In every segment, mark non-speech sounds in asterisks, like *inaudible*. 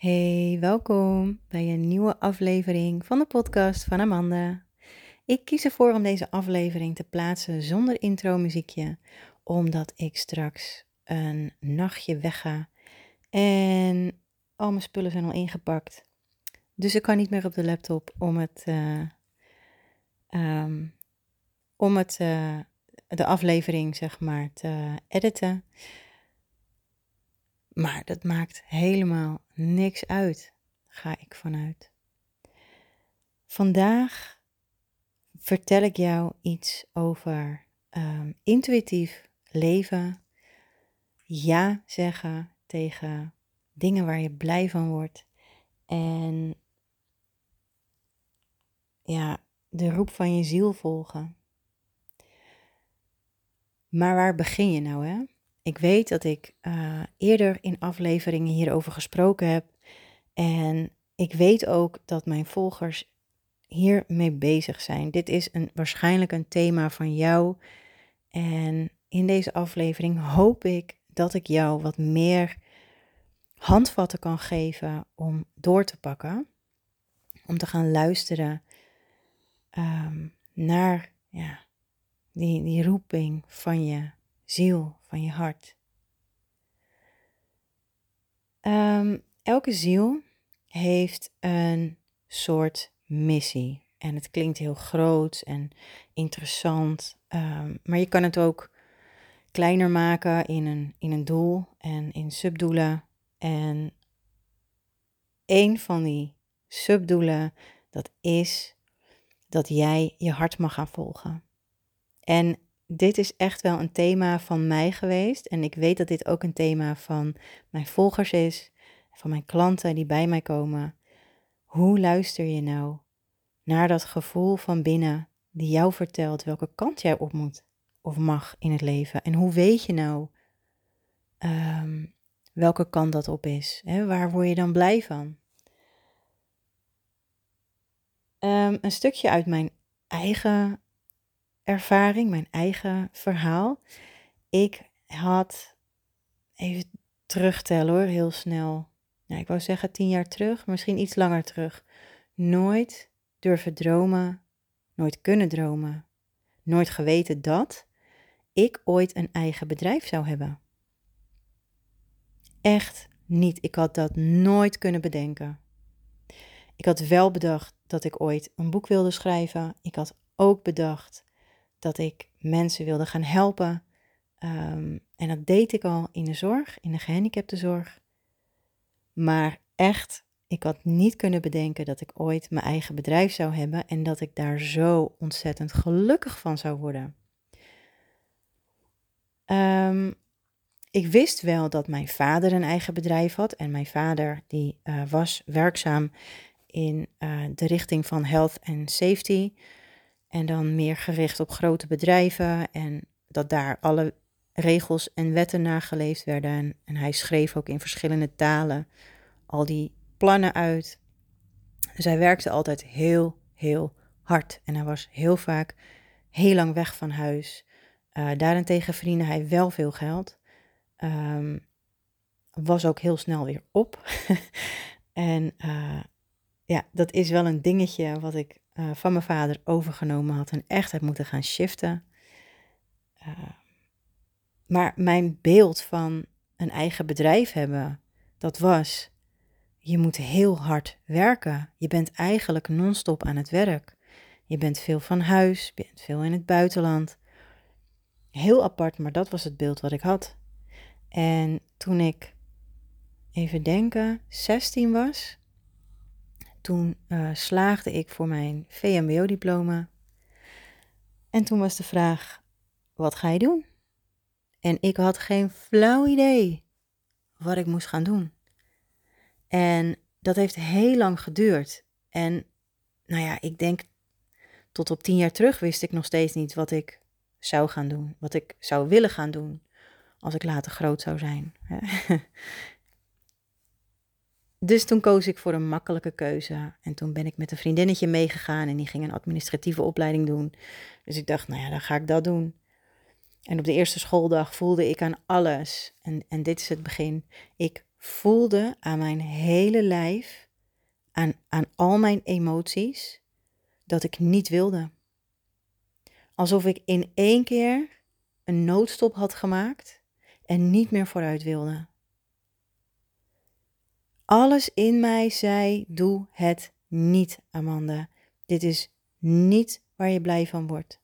Hey, welkom bij een nieuwe aflevering van de podcast van Amanda. Ik kies ervoor om deze aflevering te plaatsen zonder intro muziekje, omdat ik straks een nachtje wegga en al mijn spullen zijn al ingepakt. Dus ik kan niet meer op de laptop om het, uh, um, om het, uh, de aflevering zeg maar te editen. Maar dat maakt helemaal niks uit, ga ik vanuit. Vandaag vertel ik jou iets over um, intuïtief leven, ja zeggen tegen dingen waar je blij van wordt en ja, de roep van je ziel volgen. Maar waar begin je nou, hè? Ik weet dat ik uh, eerder in afleveringen hierover gesproken heb. En ik weet ook dat mijn volgers hiermee bezig zijn. Dit is een, waarschijnlijk een thema van jou. En in deze aflevering hoop ik dat ik jou wat meer handvatten kan geven om door te pakken. Om te gaan luisteren um, naar ja, die, die roeping van je ziel, van je hart. Um, elke ziel heeft een soort missie. En het klinkt heel groot en interessant, um, maar je kan het ook kleiner maken in een, in een doel en in subdoelen. En een van die subdoelen, dat is dat jij je hart mag gaan volgen. En dit is echt wel een thema van mij geweest. En ik weet dat dit ook een thema van mijn volgers is, van mijn klanten die bij mij komen. Hoe luister je nou naar dat gevoel van binnen die jou vertelt welke kant jij op moet of mag in het leven? En hoe weet je nou um, welke kant dat op is? Hè? Waar word je dan blij van? Um, een stukje uit mijn eigen ervaring, mijn eigen verhaal. Ik had, even terugtellen hoor, heel snel. Nou, ik wou zeggen tien jaar terug, misschien iets langer terug. Nooit durven dromen, nooit kunnen dromen, nooit geweten dat ik ooit een eigen bedrijf zou hebben. Echt niet. Ik had dat nooit kunnen bedenken. Ik had wel bedacht dat ik ooit een boek wilde schrijven. Ik had ook bedacht dat ik mensen wilde gaan helpen. Um, en dat deed ik al in de zorg, in de gehandicaptenzorg. Maar echt, ik had niet kunnen bedenken dat ik ooit mijn eigen bedrijf zou hebben en dat ik daar zo ontzettend gelukkig van zou worden. Um, ik wist wel dat mijn vader een eigen bedrijf had en mijn vader die uh, was werkzaam in uh, de richting van health en safety. En dan meer gericht op grote bedrijven en dat daar alle regels en wetten nageleefd werden. En, hij schreef ook in verschillende talen al die plannen uit. Dus hij werkte altijd heel, heel hard. En hij was heel vaak heel lang weg van huis. Uh, daarentegen verdiende hij wel veel geld. Um, was ook heel snel weer op. *laughs* en uh, ja, dat is wel een dingetje wat ik uh, van mijn vader overgenomen had en echt heb moeten gaan shiften. Uh, maar mijn beeld van een eigen bedrijf hebben, dat was, je moet heel hard werken. Je bent eigenlijk non-stop aan het werk. Je bent veel van huis, je bent veel in het buitenland. Heel apart, maar dat was het beeld wat ik had. En toen ik, even denken, 16 was, toen uh, slaagde ik voor mijn VMBO-diploma. En toen was de vraag: wat ga je doen? En ik had geen flauw idee wat ik moest gaan doen. En dat heeft heel lang geduurd. En nou ja, ik denk tot op tien jaar terug wist ik nog steeds niet wat ik zou gaan doen. Wat ik zou willen gaan doen als ik later groot zou zijn. *laughs* Dus toen koos ik voor een makkelijke keuze. En toen ben ik met een vriendinnetje meegegaan en die ging een administratieve opleiding doen. Dus ik dacht, nou ja, dan ga ik dat doen. En op de eerste schooldag voelde ik aan alles, en, en dit is het begin, ik voelde aan mijn hele lijf, aan, aan al mijn emoties, dat ik niet wilde. Alsof ik in één keer een noodstop had gemaakt en niet meer vooruit wilde. Alles in mij zei: doe het niet, Amanda. Dit is niet waar je blij van wordt.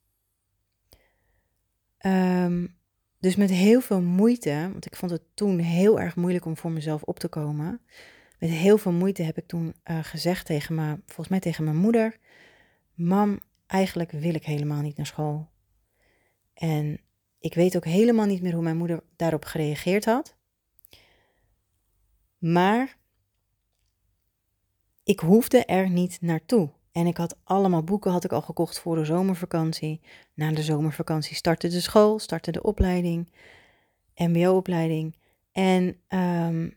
Um, dus met heel veel moeite, want ik vond het toen heel erg moeilijk om voor mezelf op te komen. Met heel veel moeite heb ik toen uh, gezegd tegen me, volgens mij tegen mijn moeder: Mam, eigenlijk wil ik helemaal niet naar school. En ik weet ook helemaal niet meer hoe mijn moeder daarop gereageerd had. Maar ik hoefde er niet naartoe. En ik had allemaal boeken had ik al gekocht voor de zomervakantie. Na de zomervakantie startte de school, startte de opleiding, mbo-opleiding. En um,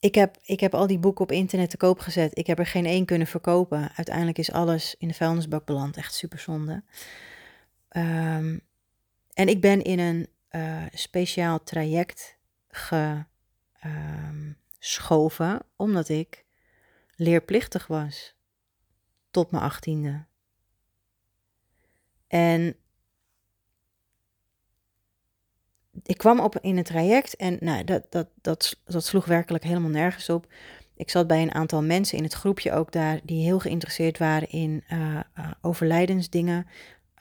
ik, heb, ik heb al die boeken op internet te koop gezet. Ik heb er geen één kunnen verkopen. Uiteindelijk is alles in de vuilnisbak beland. Echt super zonde. Um, en ik ben in een uh, speciaal traject geschoven, um, omdat ik leerplichtig was tot mijn achttiende. En ik kwam op in het traject en nou, dat, dat, dat, dat sloeg werkelijk helemaal nergens op. Ik zat bij een aantal mensen in het groepje ook daar die heel geïnteresseerd waren in uh, uh, overlijdensdingen.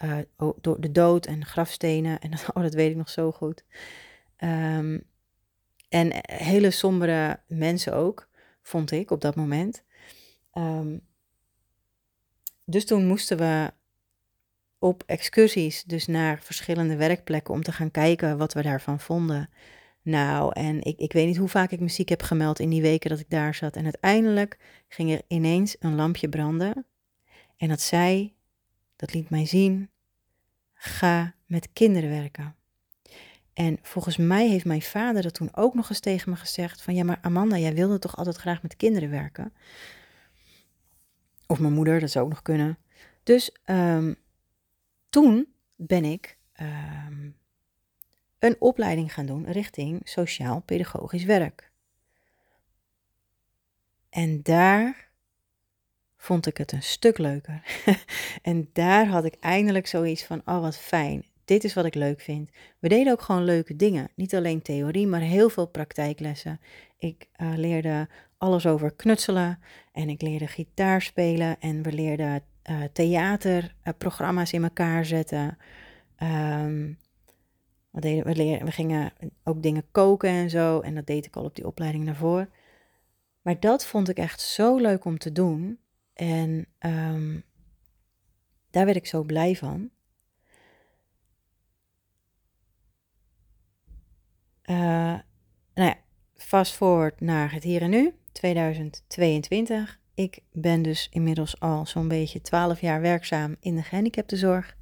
Uh, door de dood en grafstenen. En *laughs* oh, dat weet ik nog zo goed. Um, en hele sombere mensen ook, vond ik op dat moment. Um, dus toen moesten we op excursies, dus naar verschillende werkplekken, om te gaan kijken wat we daarvan vonden. Nou, en ik, ik weet niet hoe vaak ik muziek heb gemeld in die weken dat ik daar zat. En uiteindelijk ging er ineens een lampje branden. En dat zei, dat liet mij zien, ga met kinderen werken. En volgens mij heeft mijn vader dat toen ook nog eens tegen me gezegd: van ja, maar Amanda, jij wilde toch altijd graag met kinderen werken? Of mijn moeder, dat zou ook nog kunnen. Dus um, toen ben ik um, een opleiding gaan doen richting sociaal-pedagogisch werk. En daar vond ik het een stuk leuker. *laughs* en daar had ik eindelijk zoiets van: oh wat fijn, dit is wat ik leuk vind. We deden ook gewoon leuke dingen. Niet alleen theorie, maar heel veel praktijklessen. Ik uh, leerde alles over knutselen en ik leerde gitaar spelen en we leerden uh, theaterprogramma's in elkaar zetten. Um, we, deden, we, leerden, we gingen ook dingen koken en zo en dat deed ik al op die opleiding daarvoor. Maar dat vond ik echt zo leuk om te doen en um, daar werd ik zo blij van. Uh, nou ja, fast forward naar het hier en nu, 2022. Ik ben dus inmiddels al zo'n beetje 12 jaar werkzaam in de gehandicaptenzorg.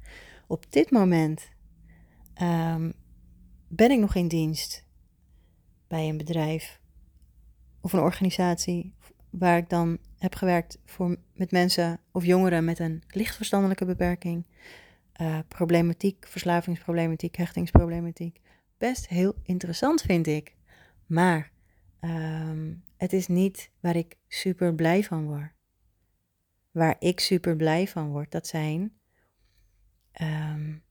Op dit moment um, ben ik nog in dienst bij een bedrijf of een organisatie waar ik dan heb gewerkt voor, met mensen of jongeren met een licht verstandelijke beperking, uh, problematiek, verslavingsproblematiek, hechtingsproblematiek. Best heel interessant vind ik. Maar um, het is niet waar ik super blij van word. Waar ik super blij van word, dat zijn, um,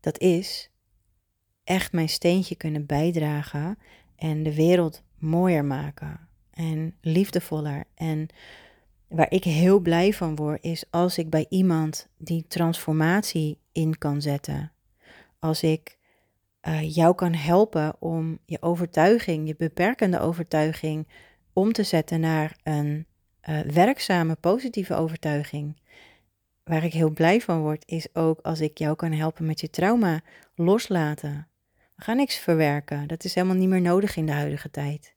dat is echt mijn steentje kunnen bijdragen en de wereld mooier maken en liefdevoller. En waar ik heel blij van word, is als ik bij iemand die transformatie in kan zetten. Als ik uh, jou kan helpen om je overtuiging, je beperkende overtuiging, om te zetten naar een uh, werkzame, positieve overtuiging. Waar ik heel blij van word, is ook als ik jou kan helpen met je trauma loslaten. We gaan niks verwerken. Dat is helemaal niet meer nodig in de huidige tijd.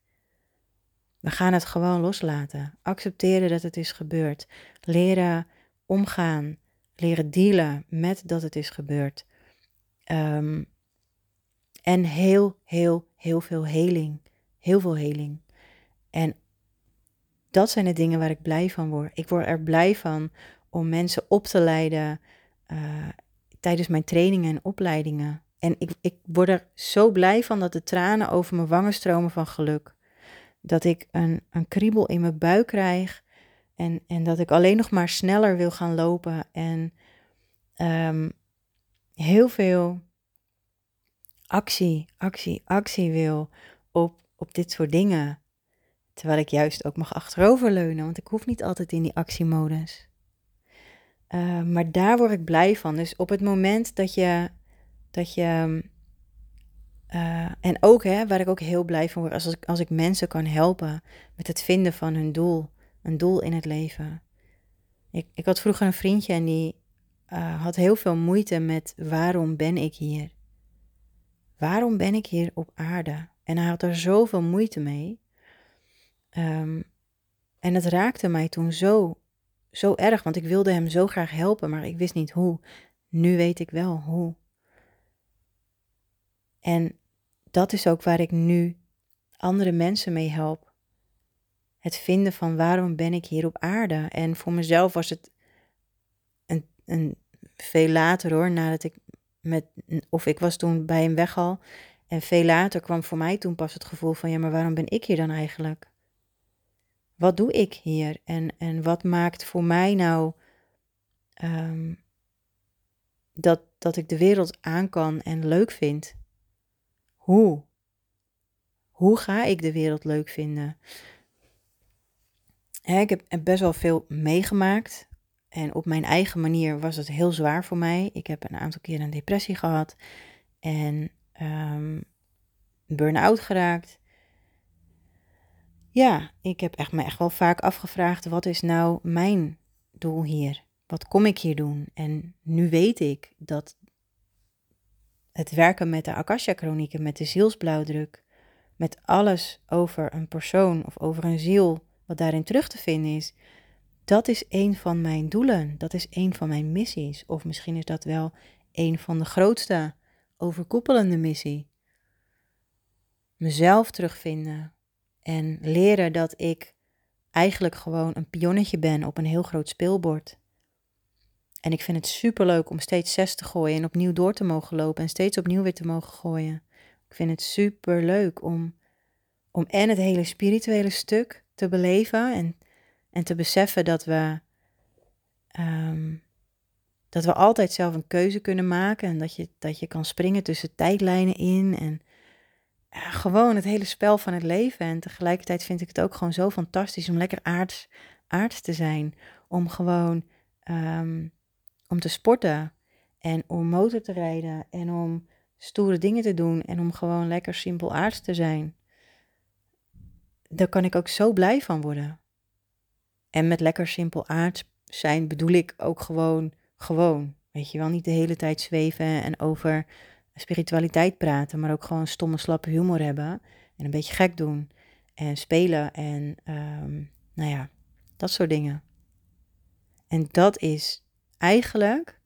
We gaan het gewoon loslaten. Accepteren dat het is gebeurd. Leren omgaan. Leren dealen met dat het is gebeurd. Um, en heel, heel, heel veel heling. Heel veel heling. En dat zijn de dingen waar ik blij van word. Ik word er blij van om mensen op te leiden uh, tijdens mijn trainingen en opleidingen. En ik, ik word er zo blij van dat de tranen over mijn wangen stromen van geluk. dat ik een, een kriebel in mijn buik krijg en, en dat ik alleen nog maar sneller wil gaan lopen en ehm, heel veel actie, actie, actie wil op, op dit soort dingen. Terwijl ik juist ook mag achteroverleunen, want ik hoef niet altijd in die actiemodus. Uh, maar daar word ik blij van. Dus op het moment dat je, dat je uh, en ook, hè, waar ik ook heel blij van word, als, ik, als ik mensen kan helpen met het vinden van hun doel, een doel in het leven. Ik, ik had vroeger een vriendje en die uh, had heel veel moeite met waarom ben ik hier? Waarom ben ik hier op aarde? En hij had er zoveel moeite mee. Um, en het raakte mij toen zo, zo erg, want ik wilde hem zo graag helpen, maar ik wist niet hoe. Nu weet ik wel hoe. En dat is ook waar ik nu andere mensen mee help. Het vinden van waarom ben ik hier op aarde. En voor mezelf was het een, een veel later hoor, nadat ik met, of ik was toen bij hem weg al. En veel later kwam voor mij toen pas het gevoel van, ja, maar waarom ben ik hier dan eigenlijk? Wat doe ik hier? En, en wat maakt voor mij nou um, dat, dat ik de wereld aan kan en leuk vind? Hoe? Hoe ga ik de wereld leuk vinden? ik heb best wel veel meegemaakt. En op mijn eigen manier was het heel zwaar voor mij. Ik heb een aantal keer een depressie gehad. En um, burn-out geraakt. Ja, ik heb echt, me echt wel vaak afgevraagd: wat is nou mijn doel hier? Wat kom ik hier doen? En nu weet ik dat het werken met de Akasha-chronieken, met de zielsblauwdruk, met alles over een persoon of over een ziel, wat daarin terug te vinden is, dat is een van mijn doelen. Dat is een van mijn missies. Of misschien is dat wel een van de grootste overkoepelende missie. Mezelf terugvinden en leren dat ik eigenlijk gewoon een pionnetje ben op een heel groot speelbord. En ik vind het super leuk om steeds zes te gooien en opnieuw door te mogen lopen en steeds opnieuw weer te mogen gooien. Ik vind het super leuk om, om en het hele spirituele stuk te beleven en, en te beseffen dat we, um, dat we altijd zelf een keuze kunnen maken en dat je, dat je kan springen tussen tijdlijnen in en gewoon het hele spel van het leven. En tegelijkertijd vind ik het ook gewoon zo fantastisch om lekker aards, aards te zijn. Om gewoon um, om te sporten en om motor te rijden en om stoere dingen te doen en om gewoon lekker simpel aards te zijn. Daar kan ik ook zo blij van worden. En met lekker simpel aards zijn bedoel ik ook gewoon, gewoon. Weet je wel, niet de hele tijd zweven en over spiritualiteit praten, maar ook gewoon stomme, slappe humor hebben en een beetje gek doen en spelen en um, nou ja, dat soort dingen. En dat is eigenlijk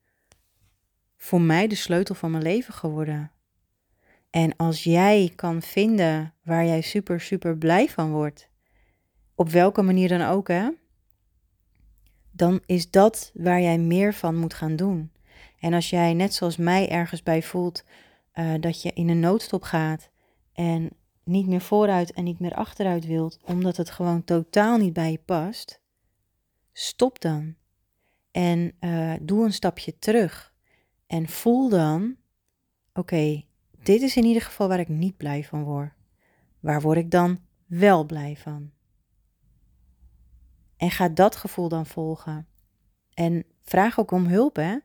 voor mij de sleutel van mijn leven geworden. En als jij kan vinden waar jij super, super blij van wordt, op welke manier dan ook, hè, dan is dat waar jij meer van moet gaan doen. En als jij net zoals mij ergens bij voelt uh, dat je in een noodstop gaat en niet meer vooruit en niet meer achteruit wilt, omdat het gewoon totaal niet bij je past, stop dan. En uh, doe een stapje terug. En voel dan: oké, dit is in ieder geval waar ik niet blij van word. Waar word ik dan wel blij van? En ga dat gevoel dan volgen. En vraag ook om hulp, hè?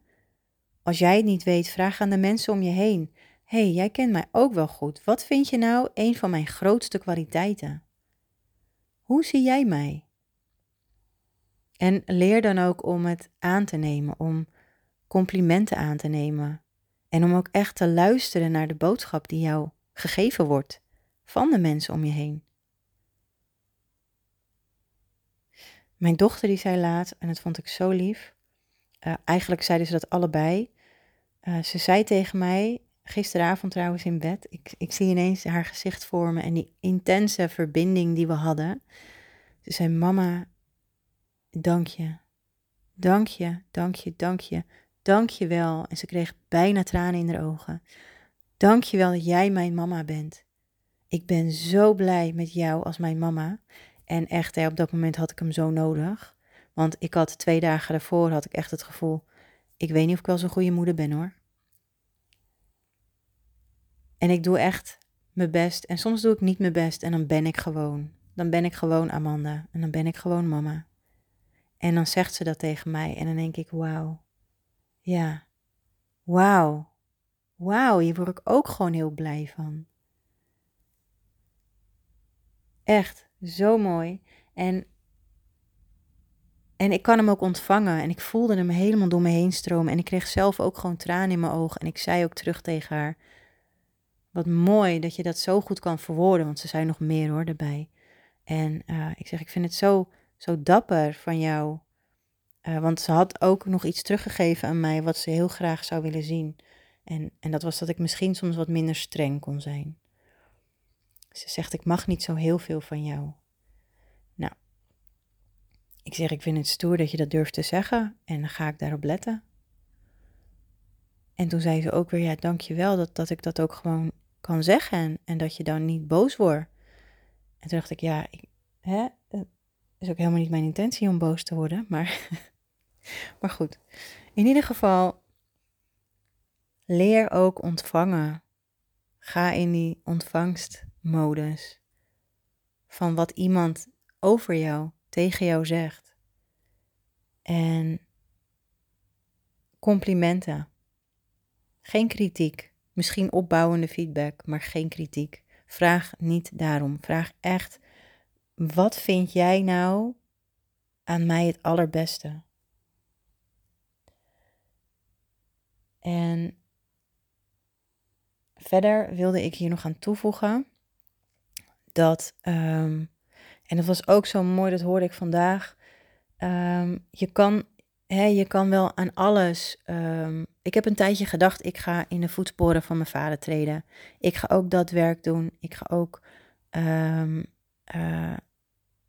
Als jij het niet weet, vraag aan de mensen om je heen. hey, jij kent mij ook wel goed. Wat vind je nou een van mijn grootste kwaliteiten? Hoe zie jij mij? En leer dan ook om het aan te nemen, om complimenten aan te nemen. En om ook echt te luisteren naar de boodschap die jou gegeven wordt van de mensen om je heen. Mijn dochter die zei laat, en dat vond ik zo lief. Uh, eigenlijk zeiden ze dat allebei. Uh, ze zei tegen mij, gisteravond trouwens in bed, ik, ik zie ineens haar gezicht vormen en die intense verbinding die we hadden. Ze zei, mama, dank je. Dank je, dank je, dank je, dank je wel. En ze kreeg bijna tranen in haar ogen. Dank je wel dat jij mijn mama bent. Ik ben zo blij met jou als mijn mama. En echt, hè, op dat moment had ik hem zo nodig. Want ik had twee dagen daarvoor had ik echt het gevoel, ik weet niet of ik wel zo'n goede moeder ben hoor. En ik doe echt mijn best. En soms doe ik niet mijn best en dan ben ik gewoon. Dan ben ik gewoon Amanda. En dan ben ik gewoon mama. En dan zegt ze dat tegen mij. En dan denk ik, wauw. Ja. Wauw. Wauw, hier word ik ook gewoon heel blij van. Echt, zo mooi. En, en ik kan hem ook ontvangen. En ik voelde hem helemaal door me heen stromen. En ik kreeg zelf ook gewoon tranen in mijn ogen. En ik zei ook terug tegen haar wat mooi dat je dat zo goed kan verwoorden, want ze zijn nog meer hoor erbij. En uh, ik zeg, ik vind het zo, zo dapper van jou. Uh, want ze had ook nog iets teruggegeven aan mij wat ze heel graag zou willen zien. En, en dat was dat ik misschien soms wat minder streng kon zijn. Ze zegt, ik mag niet zo heel veel van jou. Nou, ik zeg, ik vind het stoer dat je dat durft te zeggen en dan ga ik daarop letten. En toen zei ze ook weer, ja, dank je wel dat, dat ik dat ook gewoon kan zeggen en, dat je dan niet boos wordt. En toen dacht ik, ja, hè, het is ook helemaal niet mijn intentie om boos te worden, maar, *laughs* maar goed. In ieder geval, leer ook ontvangen. Ga in die ontvangstmodus van wat iemand over jou, tegen jou zegt. En complimenten. Geen kritiek. Misschien opbouwende feedback, maar geen kritiek. Vraag niet daarom. Vraag echt: wat vind jij nou aan mij het allerbeste? En verder wilde ik hier nog aan toevoegen dat, um, en dat was ook zo mooi, dat hoorde ik vandaag. Um, je kan hè, je kan wel aan alles. Um, ik heb een tijdje gedacht, ik ga in de voetsporen van mijn vader treden. Ik ga ook dat werk doen. Ik ga ook uh,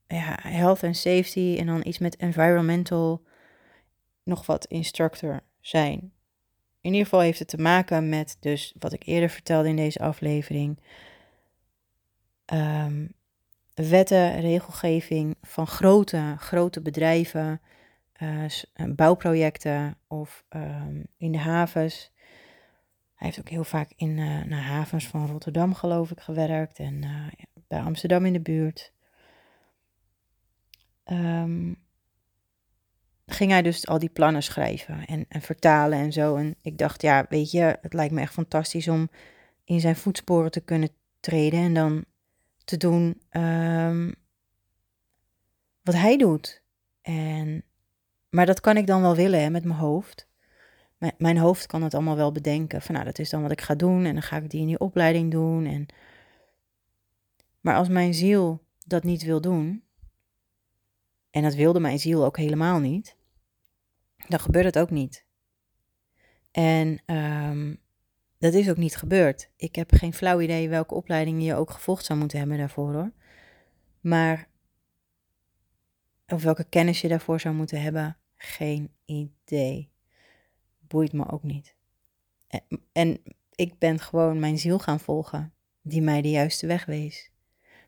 ja, health and safety en dan iets met environmental, nog wat instructor zijn. In ieder geval heeft het te maken met dus wat ik eerder vertelde in deze aflevering. Um, wetten, regelgeving van grote, grote bedrijven uh, bouwprojecten of um, in de havens. Hij heeft ook heel vaak in uh, naar havens van Rotterdam, geloof ik, gewerkt en bij Amsterdam in de buurt. Um, ging hij dus al die plannen schrijven en, en, vertalen en zo. En ik dacht, ja, weet je, het lijkt me echt fantastisch om in zijn voetsporen te kunnen treden en dan te doen um, wat hij doet. En maar dat kan ik dan wel willen hè, met mijn hoofd. Mijn, hoofd kan het allemaal wel bedenken. Van nou, dat is dan wat ik ga doen. En dan ga ik die in die opleiding doen. En... Maar als mijn ziel dat niet wil doen. En dat wilde mijn ziel ook helemaal niet. Dan gebeurt het ook niet. En um, dat is ook niet gebeurd. Ik heb geen flauw idee welke opleiding je ook gevolgd zou moeten hebben daarvoor hoor. Maar. Of welke kennis je daarvoor zou moeten hebben geen idee. Boeit me ook niet. En, ik ben gewoon mijn ziel gaan volgen, die mij de juiste weg wees.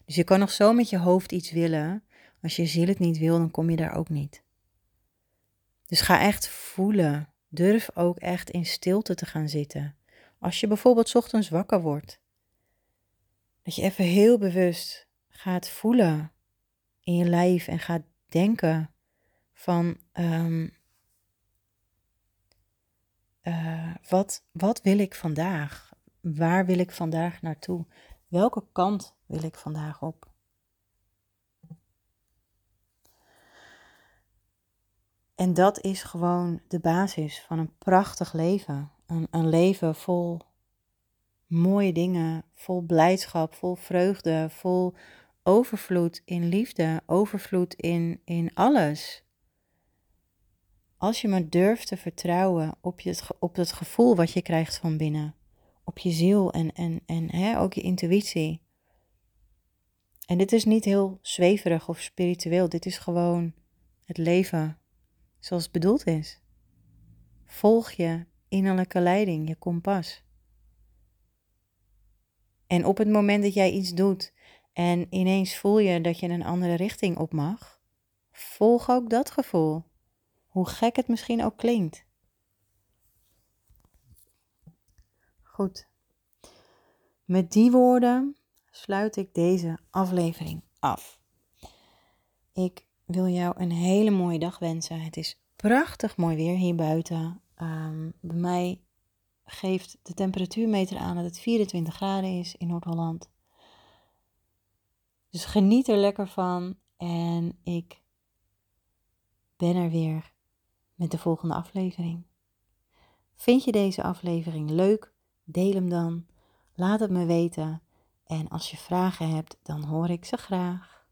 Dus je kan nog zo met je hoofd iets willen. Als je ziel het niet wil, dan kom je daar ook niet. Dus ga echt voelen. Durf ook echt in stilte te gaan zitten. Als je bijvoorbeeld ochtends wakker wordt. Dat je even heel bewust gaat voelen in je lijf en gaat denken van um, uh, wat, wat wil ik vandaag? Waar wil ik vandaag naartoe? Welke kant wil ik vandaag op? En dat is gewoon de basis van een prachtig leven. Een, leven vol mooie dingen, vol blijdschap, vol vreugde, vol overvloed in liefde, overvloed in, in alles. Als je maar durft te vertrouwen op, je, op het gevoel wat je krijgt van binnen. Op je ziel en, en, en hè, ook je intuïtie. En dit is niet heel zweverig of spiritueel. Dit is gewoon het leven zoals het bedoeld is. Volg je innerlijke leiding, je kompas. En op het moment dat jij iets doet en ineens voel je dat je een andere richting op mag, volg ook dat gevoel. Hoe gek het misschien ook klinkt. Goed. Met die woorden sluit ik deze aflevering af. Ik wil jou een hele mooie dag wensen. Het is prachtig mooi weer hier buiten. Um, bij mij geeft de temperatuurmeter aan dat het 24 graden is in Noord-Holland. Dus geniet er lekker van en ik ben er weer met de volgende aflevering. Vind je deze aflevering leuk? Deel hem dan. Laat het me weten. En als je vragen hebt, dan hoor ik ze graag.